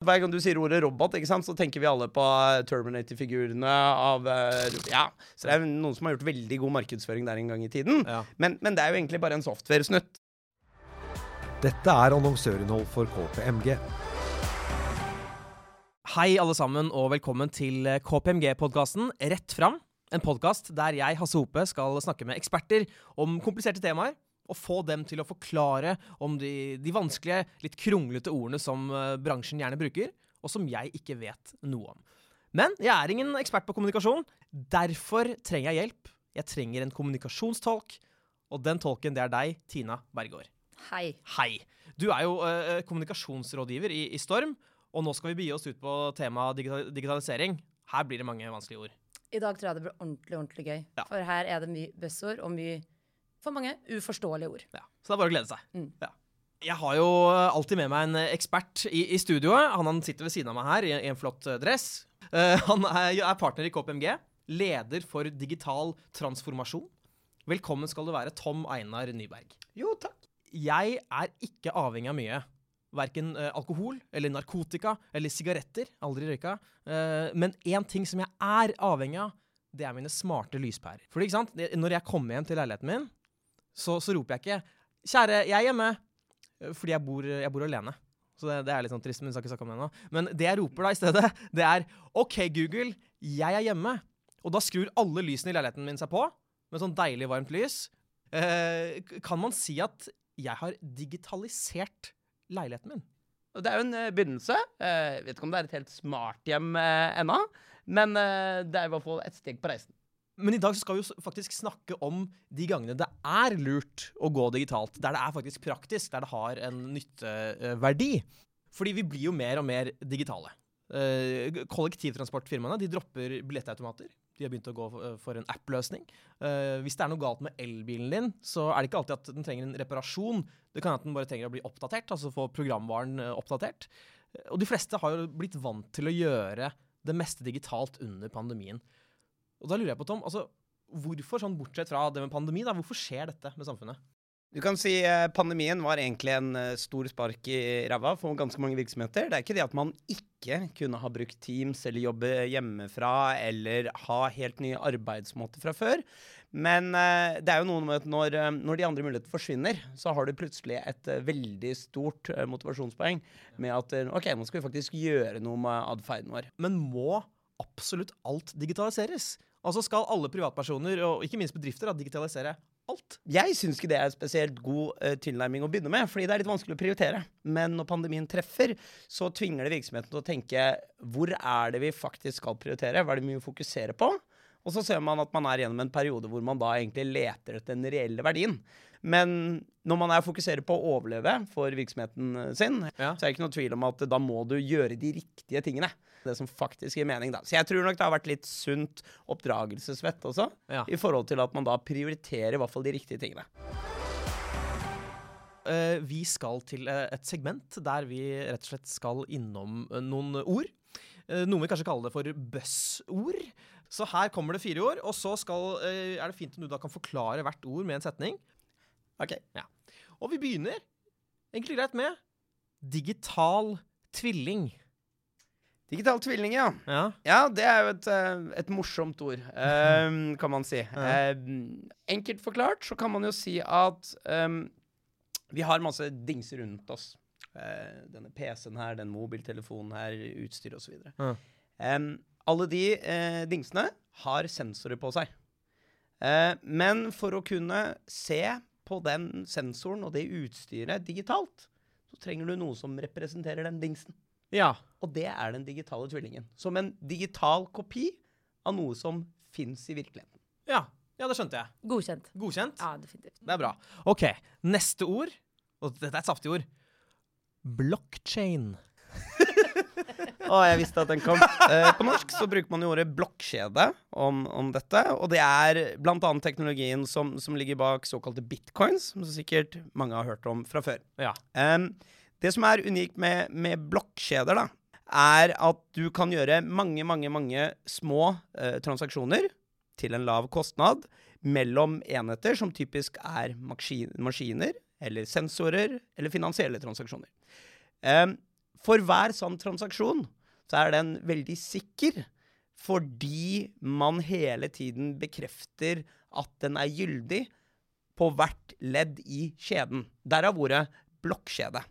Hver gang du sier ordet robot, ikke sant, så tenker vi alle på eh, Terminator-figurene av eh, Ja, så det er noen som har gjort veldig god markedsføring der en gang i tiden. Ja. Men, men det er jo egentlig bare en software-snutt. Dette er annonsørinnhold for KPMG. Hei, alle sammen, og velkommen til KPMG-podkasten Rett fram. En podkast der jeg, Hasse Hope, skal snakke med eksperter om kompliserte temaer. Og få dem til å forklare om de, de vanskelige, litt kronglete ordene som eh, bransjen gjerne bruker, og som jeg ikke vet noe om. Men jeg er ingen ekspert på kommunikasjon. Derfor trenger jeg hjelp. Jeg trenger en kommunikasjonstolk. Og den tolken, det er deg, Tina Bergård. Hei. Hei. Du er jo uh, kommunikasjonsrådgiver i, i Storm, og nå skal vi begi oss ut på temaet digital digitalisering. Her blir det mange vanskelige ord. I dag tror jeg det blir ordentlig ordentlig gøy. Ja. For her er det mye buzzord og mye, for mange, uforståelige ord. Ja. Så det er bare å glede seg. Mm. Ja. Jeg har jo alltid med meg en ekspert i, i studioet. Han, han sitter ved siden av meg her i, i en flott eh, dress. Uh, han er, er partner i KPMG. Leder for digital transformasjon. Velkommen skal du være, Tom Einar Nyberg. Jo, takk. Jeg er ikke avhengig av mye. Verken uh, alkohol eller narkotika eller sigaretter. Aldri røyka. Uh, men én ting som jeg er avhengig av, det er mine smarte lyspærer. For ikke sant? Når jeg kommer hjem til leiligheten min, så, så roper jeg ikke 'Kjære, jeg er hjemme', eh, fordi jeg bor, jeg bor alene. Så det, det er litt sånn trist, men vi skal ikke snakke om det nå. Men det jeg roper da i stedet, det er 'OK, Google, jeg er hjemme'. Og da skrur alle lysene i leiligheten min seg på, med sånn deilig varmt lys. Eh, kan man si at jeg har digitalisert leiligheten min? Det er jo en eh, begynnelse. Eh, Jeg vet ikke om det er et helt smart hjem ennå, men det er i hvert fall et steg på reisen. Men i dag skal vi jo faktisk snakke om de gangene det er lurt å gå digitalt. Der det er faktisk praktisk, der det har en nytteverdi. Fordi vi blir jo mer og mer digitale. Eh, kollektivtransportfirmaene de dropper billettautomater. De har begynt å gå for, eh, en app-løsning. Eh, hvis det er noe galt med elbilen din, så er det ikke alltid at den trenger en reparasjon. Det kan at den bare trenger å bli oppdatert, altså få programvaren oppdatert. Og de fleste har jo blitt vant til å gjøre det meste digitalt under pandemien. Og da lurer jeg på, Tom, altså, hvorfor sånn bortsett fra det med pandemi, da, hvorfor skjer dette med samfunnet? Du kan si eh, Pandemien var egentlig en eh, stor spark i ræva for ganske mange virksomheter. Det er ikke det at man ikke kunne ha brukt Teams eller jobbe hjemmefra eller ha helt nye arbeidsmåter fra før. Men eh, det er jo noe med at når, eh, når de andre mulighetene forsvinner, så har du plutselig et veldig stort motivasjonspoeng med at OK, nå skal vi faktisk gjøre noe med atferden vår. Men må absolutt alt digitaliseres? Altså skal alle privatpersoner, og ikke minst bedrifter, digitalisere alt? Jeg syns ikke det er spesielt god uh, tilnærming å begynne med, fordi det er litt vanskelig å prioritere. Men når pandemien treffer, så tvinger det virksomheten til å tenke hvor er det vi faktisk skal prioritere? Hva er det vi må fokusere på? Og så ser man at man er gjennom en periode hvor man da egentlig leter etter den reelle verdien. Men når man er fokuserer på å overleve for virksomheten eh, sin, Ja. så er det ikke noe tvil om at da må du gjøre de riktige tingene. Det som faktisk gir mening, da. Så jeg tror nok det har vært litt sunt oppdragelsesvett også, Ja. i forhold til at man da prioriterer i hvert fall de riktige tingene. Eh, vi skal til eh, et segment der vi rett og slett skal innom eh, noen ord. Noen vil kanskje kalle det for buzzord. Så her kommer det fire ord, og så skal, er det fint om du da kan forklare hvert ord med en setning. Ok. Ja. Og vi begynner egentlig greit med digital tvilling. Digital tvilling, ja. Ja. Ja, det er jo et, eh, et morsomt ord, um, kan man si. Ja. Um, enkelt forklart så kan man jo si at um, vi har masse dingser rundt oss. Uh, denne PC-en her, den mobiltelefonen her, utstyr osv. Ja. Um, alle de uh, dingsene har sensorer på seg. Uh, men for å kunne se på den sensoren og det utstyret digitalt, så trenger du noe som representerer den dingsen. ja. Og det er den digitale tvillingen. Som en digital kopi av noe som fins i virkeligheten. Ja, ja, det skjønte jeg. Godkjent. Godkjent? Ja, definitivt. Det er bra. OK, neste ord. Og dette er et saftig ord. Blockchain. Å, jeg visste at den kom. Eh, på norsk så bruker man jo ordet blokkjede om, om dette. Og det er bl.a. teknologien som, som ligger bak såkalte bitcoins, som så sikkert mange har hørt om fra før. Ja. Em, det som er unikt med, med blokkjeder, da, er at du kan gjøre mange, mange, mange små eh, transaksjoner til en lav kostnad mellom enheter som typisk er maskin maskiner eller sensorer eller finansielle transaksjoner. Eh, For hver sånn transaksjon så er den veldig sikker, fordi man hele tiden bekrefter at den er gyldig på hvert ledd i kjeden. Derav ordet blokkjede.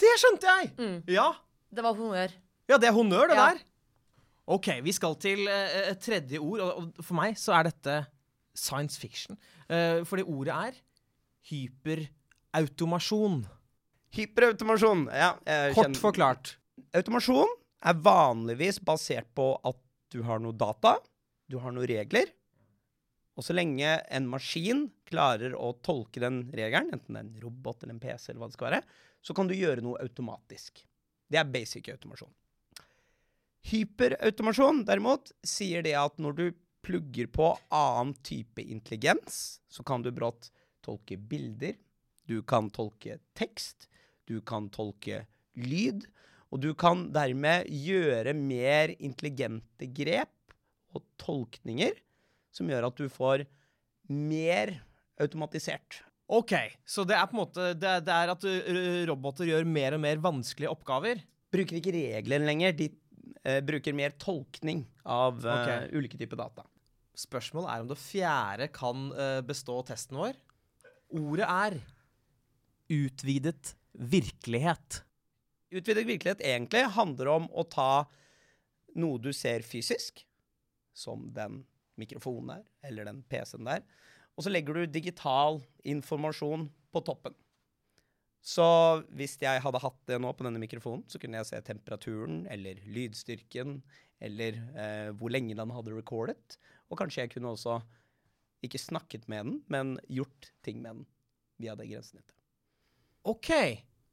Det skjønte jeg! Mm. Ja. Det var honnør. ja, det er honnør, det Ja. der. OK, vi skal til uh, et tredje ord, og, for meg så er dette science fiction. Uh, fordi ordet er hyperautomasjon. Hyperautomasjon. Ja, jeg Kort kjenner- forklart. Automasjon er vanligvis basert på at du har noe data, du har noen regler, og så lenge en maskin klarer å tolke den regelen, enten det er en robot eller en PC, eller hva det skal være, så kan du gjøre noe automatisk. Det er basic automasjon. Hyperautomasjon, derimot, sier det at når du plugger på annen type intelligens, så kan du brått tolke bilder, du kan tolke tekst, du kan tolke lyd, og du kan dermed gjøre mer intelligente grep og tolkninger som gjør at du får mer automatisert. OK, så det er på en måte Det, det er at uh, roboter gjør mer og mer vanskelige oppgaver. Bruker ikke reglene lenger, de uh, bruker mer tolkning av uh, okay. ulike typer data. Spørsmålet er om det fjerde kan uh, bestå testen vår. Ordet er utvidet virkelighet. Utvidet virkelighet egentlig handler om å ta noe du ser fysisk, som den mikrofonen der, eller den PC-en der, og så legger du digital informasjon på toppen. Så hvis jeg hadde hatt det nå på denne mikrofonen, så kunne jeg se temperaturen, eller lydstyrken, eller eh, hvor lenge den hadde recordet. Og kanskje jeg kunne også ikke snakket med den, men gjort ting med den via det grensenettet. OK.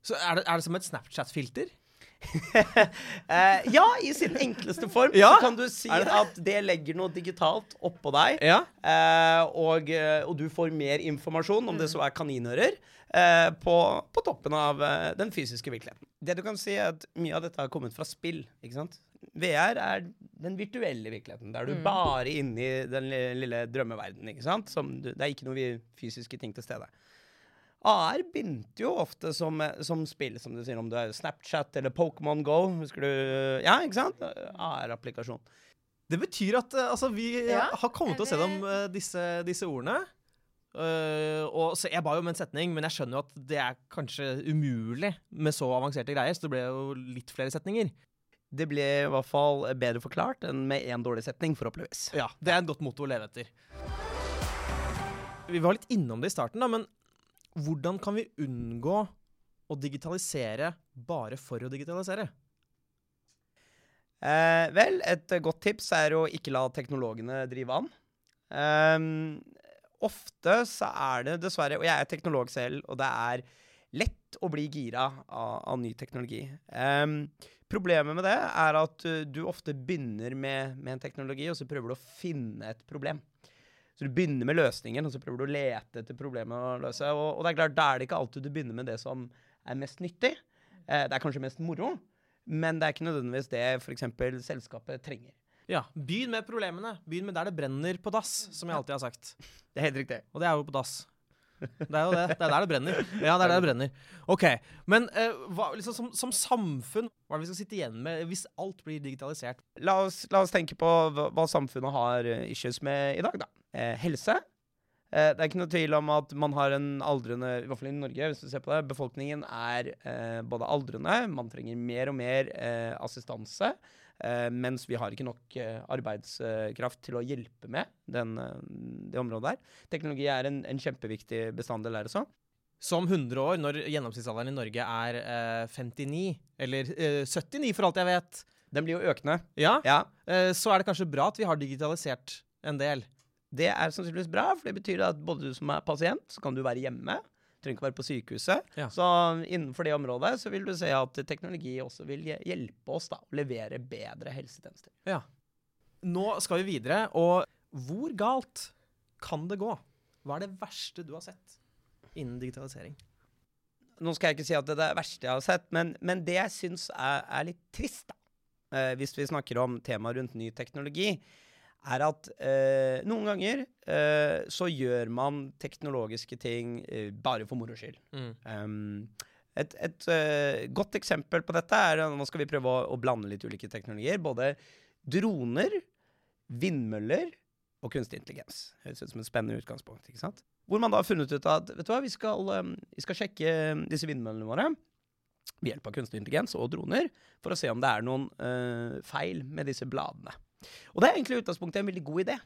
Så er det, er det som et Snapchat-filter? Eh, ja, i sin enkleste form Ja, så kan du si det at det legger noe digitalt oppå deg, Ja. eh, og, eh, og du får mer informasjon, om det så er kaninører, eh, på, på toppen av eh, den fysiske virkeligheten. Det du kan si er at Mye av dette har kommet fra spill. ikke sant? VR er den virtuelle virkeligheten, der du bare er inne i den li- lille drømmeverdenen. ikke sant? Som du, det er ikke noe fysiske ting til stede. AR begynte jo ofte som, som spill, som du sier, om du er Snapchat eller Pokémon Go. Husker du? Ja, ikke sant? AR-applikasjon. Det betyr at eh, altså, vi Ja, har kommet til å se dem, eh, disse, disse ordene. Uh, og så Jeg ba jo om en setning, men jeg skjønner jo at det er kanskje umulig med så avanserte greier, så det ble jo litt flere setninger. Det ble i hvert fall bedre forklart enn med én dårlig setning, forhåpentligvis. Ja, Det er et godt motto å leve etter. Vi var litt innom det i starten, da, men hvordan kan vi unngå å digitalisere bare for å digitalisere? Eh, vel, et eh, godt tips er å ikke la teknologene drive an. Eh, ofte så er det dessverre, og jeg er teknolog selv, og det er lett å bli gira av, av ny teknologi. Eh, problemet med det er at uh, du ofte begynner med, med en teknologi, og så prøver du å finne et problem. Så du begynner med løsningen, og så prøver du å lete etter problemet å løse. Og, og det er klart, da er det ikke alltid du begynner med det som er mest nyttig. Eh, det er kanskje mest moro, men det er ikke nødvendigvis det f.eks. selskapet trenger. Ja, Begynn med problemene. Begynn med der det brenner på dass, som jeg alltid har sagt. Det er helt riktig. Og det er jo på dass. Det er jo det. Det er der det brenner. Ja, det er der det brenner. OK. Men eh, hva, liksom, som, som samfunn, hva er det vi skal sitte igjen med hvis alt blir digitalisert? La oss, la oss tenke på hva, hva samfunnet har eh, issues med i dag, da. Eh, helse. Eh, det er ikke noe tvil om at man har en aldrende, i hvert fall i Norge, hvis du ser på det, befolkningen er eh, både aldrende, man trenger mer og mer eh, assistanse, eh, mens vi har ikke nok eh, arbeidskraft til å hjelpe med den, det området der. Teknologi er en, en kjempeviktig bestanddel der også. Som 100 år, når gjennomsnittsalderen i Norge er eh, 59, eller eh, 79 for alt jeg vet, Den blir jo økende. ja, Ja, så er det kanskje bra at vi har digitalisert en del. Det er sannsynligvis bra, for det betyr at både du som er pasient, så kan du være hjemme. Trenger ikke være på sykehuset. Ja. Så innenfor det området så vil du se at teknologi også vil hjelpe oss da, å levere bedre helsetjenester. Ja. Nå skal vi videre, og hvor galt kan det gå? Hva er det verste du har sett innen digitalisering? Nå skal jeg ikke si at det er det verste jeg har sett, men, men det jeg syns er, er litt trist, da, eh, hvis vi snakker om temaet rundt ny teknologi, er at eh, noen ganger eh, så gjør man teknologiske ting eh, bare for moro skyld. Mm. Um, Et, et uh, godt eksempel på dette er Nå skal vi prøve å, å blande litt ulike teknologier. Både droner, vindmøller og kunstig intelligens. Høres ut som et spennende utgangspunkt. ikke sant? Hvor man da har funnet ut at vet du hva, vi skal, um, vi skal sjekke disse vindmøllene våre ved hjelp av kunstig intelligens og droner for å se om det er noen uh, feil med disse bladene. Og det er egentlig utgangspunktet en veldig god idé.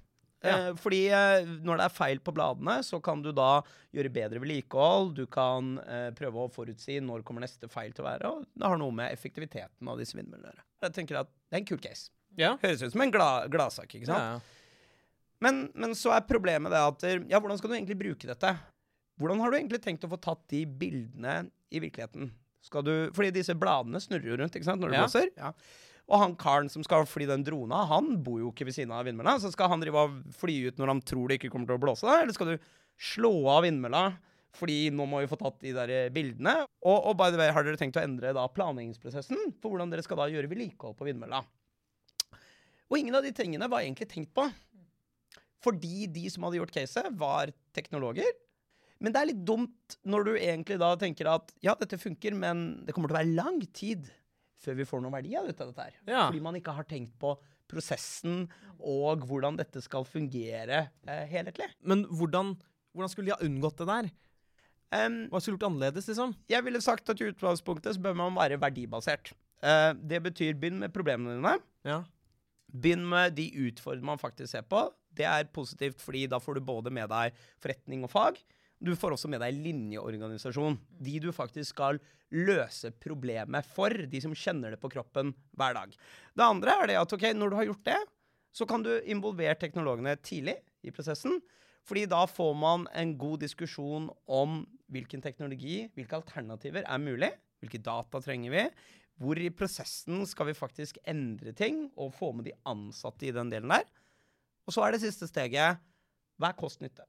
Ja. Eh, fordi eh, når det er feil på bladene, så kan du da gjøre bedre vedlikehold. Du kan eh, prøve å forutsi når kommer neste feil til å være, og det har noe med effektiviteten av disse vindmøllene å gjøre. Jeg tenker at det er en kul case. Ja. Høres ut som en glad, gladsak, ikke sant? Ja. Men, men så er problemet det at Ja, hvordan skal du egentlig bruke dette? Hvordan har du egentlig tenkt å få tatt de bildene i virkeligheten? Skal du, fordi disse bladene snurrer jo rundt ikke sant, når du blåser. Ja. Og han karen som skal fly den drona, han bor jo ikke ved siden av vindmølla. Så skal han drive og fly ut når han tror det ikke kommer til å blåse? Eller skal du slå av vindmølla? Fordi nå må vi få tatt de der eh, bildene. Og, og by the way, har dere tenkt å endre da planleggingsprosessen for hvordan dere skal da gjøre vedlikehold på vindmølla? Og ingen av de tingene var egentlig tenkt på. Fordi de som hadde gjort caset, var teknologer. Men det er litt dumt når du egentlig da tenker at ja, dette funker, men det kommer til å være lang tid før vi får noen verdi av dette her. Ja. Fordi man ikke har tenkt på prosessen og hvordan dette skal fungere eh, helhetlig. Men hvordan, hvordan skulle de ha unngått det der? Um, Hva skulle gjort annerledes, liksom? jeg ville sagt at i utgangspunktet så bør man være verdibasert. Uh, det betyr begynn med problemene dine. Ja. Begynn med de utfordringene man faktisk ser på. Det er positivt, fordi da får du både med deg forretning og fag. Du får også med deg linjeorganisasjon. De du faktisk skal løse problemet for. De som kjenner det på kroppen hver dag. Det andre er det at ok, når du har gjort det, så kan du involvere teknologene tidlig i prosessen. Fordi da får man en god diskusjon om hvilken teknologi, hvilke alternativer er mulig. Hvilke data trenger vi? Hvor i prosessen skal vi faktisk endre ting og få med de ansatte i den delen der? Og så er det siste steget hva er kost-nytte?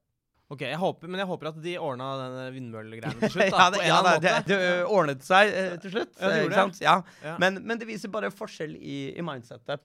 Ok, jeg håper, Men jeg håper at de ordna den vindmøllegreiene til slutt. da, ja, det, ja, eller det, det, det ordnet seg eh, til slutt. Ja, det gjorde sant? Ja. Ja. Men, men det viser bare forskjell i, i mindsettet.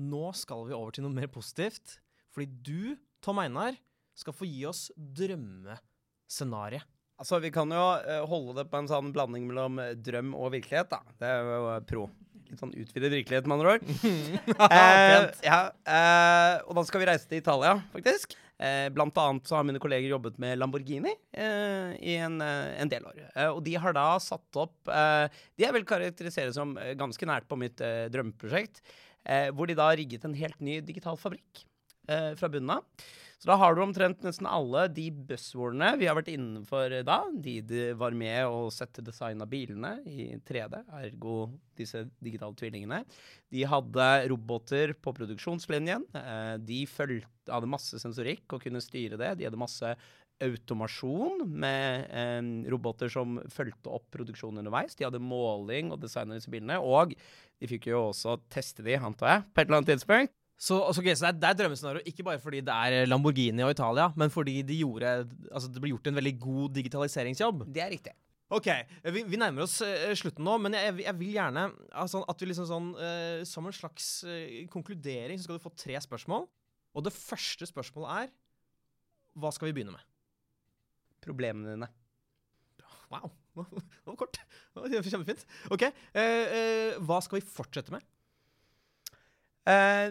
Nå skal vi over til noe mer positivt. Fordi du, Tom Einar, skal få gi oss drømmescenariet. Altså, Vi kan jo uh, holde det på en sånn blanding mellom eh, drøm og virkelighet, da. Det er jo eh, pro. Litt sånn utvidet virkelighet, med andre ord. eh, ja, eh, og da skal vi reise til Italia, faktisk. Eh, blant annet så har mine kolleger jobbet med Lamborghini eh, i en, eh, en del år. Eh, og de har da satt opp eh, De jeg vil karakterisere som eh, ganske nært på mitt drømmeprosjekt. Hvor de da rigget en helt ny digital fabrikk fra bunnen av. Så da har du omtrent nesten alle de buzzwordene vi har vært innenfor da. De, de var med å sette design av bilene i 3D, ergo disse digitale tvillingene. De hadde roboter på produksjonslinjen. Eh, de følte, hadde masse sensorikk og kunne styre det. De hadde masse automasjon med eh, roboter som fulgte opp produksjonen underveis. De hadde måling og design av disse bilene. Og de fikk jo også teste de, antar jeg, på et eller annet tidspunkt. Så, altså, okay, så det, er, det er drømmescenario ikke bare fordi det er Lamborghini og Italia, men fordi de gjorde, altså, det ble gjort en veldig god digitaliseringsjobb. Det er riktig. Ok, vi, vi nærmer oss uh, slutten nå, men jeg, jeg vil gjerne altså, at vi liksom sånn uh, Som en slags uh, konkludering så skal du få tre spørsmål. Og det første spørsmålet er Hva skal vi begynne med? Problemene dine. Wow. Det var kort. Det var Kjempefint. Ok, hva skal vi fortsette med? Eh,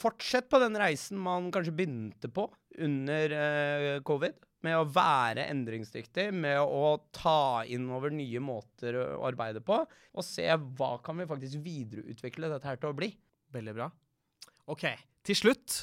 fortsett på den reisen man kanskje begynte på under eh, covid. Med å være endringsdyktig, med å ta inn over nye måter å arbeide på. Og se hva kan vi faktisk videreutvikle dette her til å bli. Veldig bra. Ok, til slutt.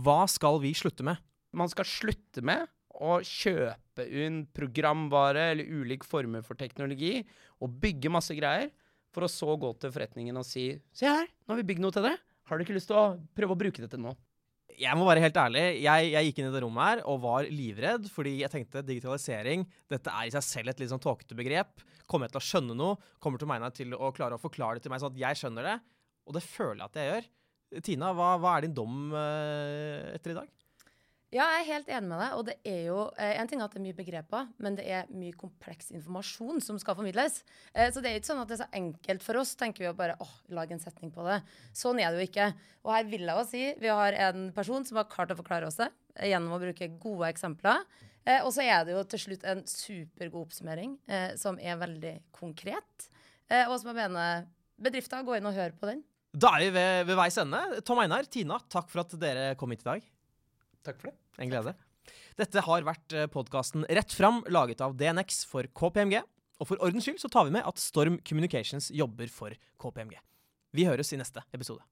Hva skal vi slutte med? Man skal slutte med å kjøpe inn programvare eller ulike former for teknologi og bygge masse greier, for å så gå til forretningen og si Se her, nå har vi bygd noe til dere. Har du ikke lyst til å prøve å bruke dette nå? Jeg må være helt ærlig. Jeg, jeg gikk inn i det rommet her og var livredd, fordi jeg tenkte digitalisering dette er i seg selv et litt sånn tåkete begrep. Kommer jeg til å skjønne noe? Kommer til meg til å klare å forklare det til meg sånn at jeg skjønner det? Og det føler jeg at jeg gjør. Tina, hva, hva er din dom eh, etter i dag? Ja, jeg er helt enig med deg. Og det er jo eh, en ting at det er mye begreper, men det er mye kompleks informasjon som skal formidles. Eh, så det er ikke sånn at det er så enkelt for oss, tenker vi å bare åh, lage en setning på det. Sånn er det jo ikke. Og her vil jeg jo si vi har en person som har klart å forklare oss det eh, gjennom å bruke gode eksempler. Og så er det jo til slutt en supergod oppsummering som er veldig konkret, og som jeg mener bedrifter går inn og hører på den. Da er vi ved, ved veis ende. Tom Einar, Tina, takk for at dere kom hit i dag. Takk for det. En glede. Dette har vært podkasten Rett fram, laget av DNX for KPMG. Og for ordens skyld så tar vi med at Storm Communications jobber for KPMG. Vi høres i neste episode.